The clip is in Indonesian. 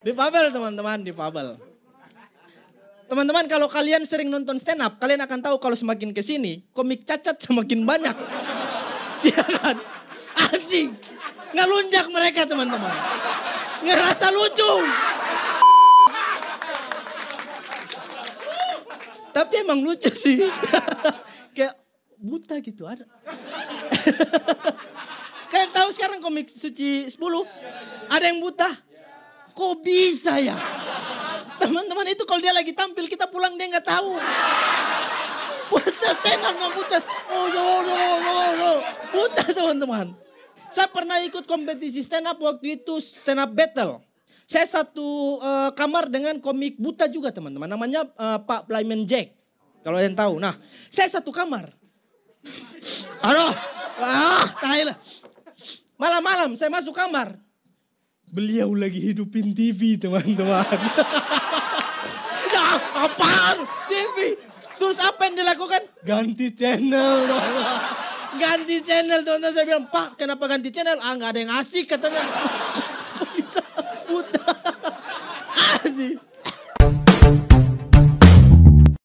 Di Fabel teman-teman, di Fabel. Teman-teman kalau kalian sering nonton stand up, kalian akan tahu kalau semakin ke sini, komik cacat semakin banyak. Iya kan? Anjing. Ngelunjak mereka teman-teman. Ngerasa lucu. Tapi emang lucu sih. Kayak buta gitu ada. Kayak tahu sekarang komik suci 10. Ada yang buta. Kok bisa ya? Teman-teman itu kalau dia lagi tampil kita pulang dia nggak tahu. Stand up nggak buta. Oh yo yo yo yo. Buta teman-teman. Saya pernah ikut kompetisi stand up waktu itu stand up battle. Saya satu uh, kamar dengan komik buta juga teman-teman. Namanya uh, Pak Playman Jack. Kalau yang tahu. Nah, saya satu kamar. Aduh, ah, lah. Malam-malam saya masuk kamar. Beliau lagi hidupin TV teman-teman. ya apaan TV? Terus apa yang dilakukan? Ganti channel. ganti channel teman-teman. Saya bilang, Pak kenapa ganti channel? Ah nggak ada yang asik katanya. Bisa buta. Anjing.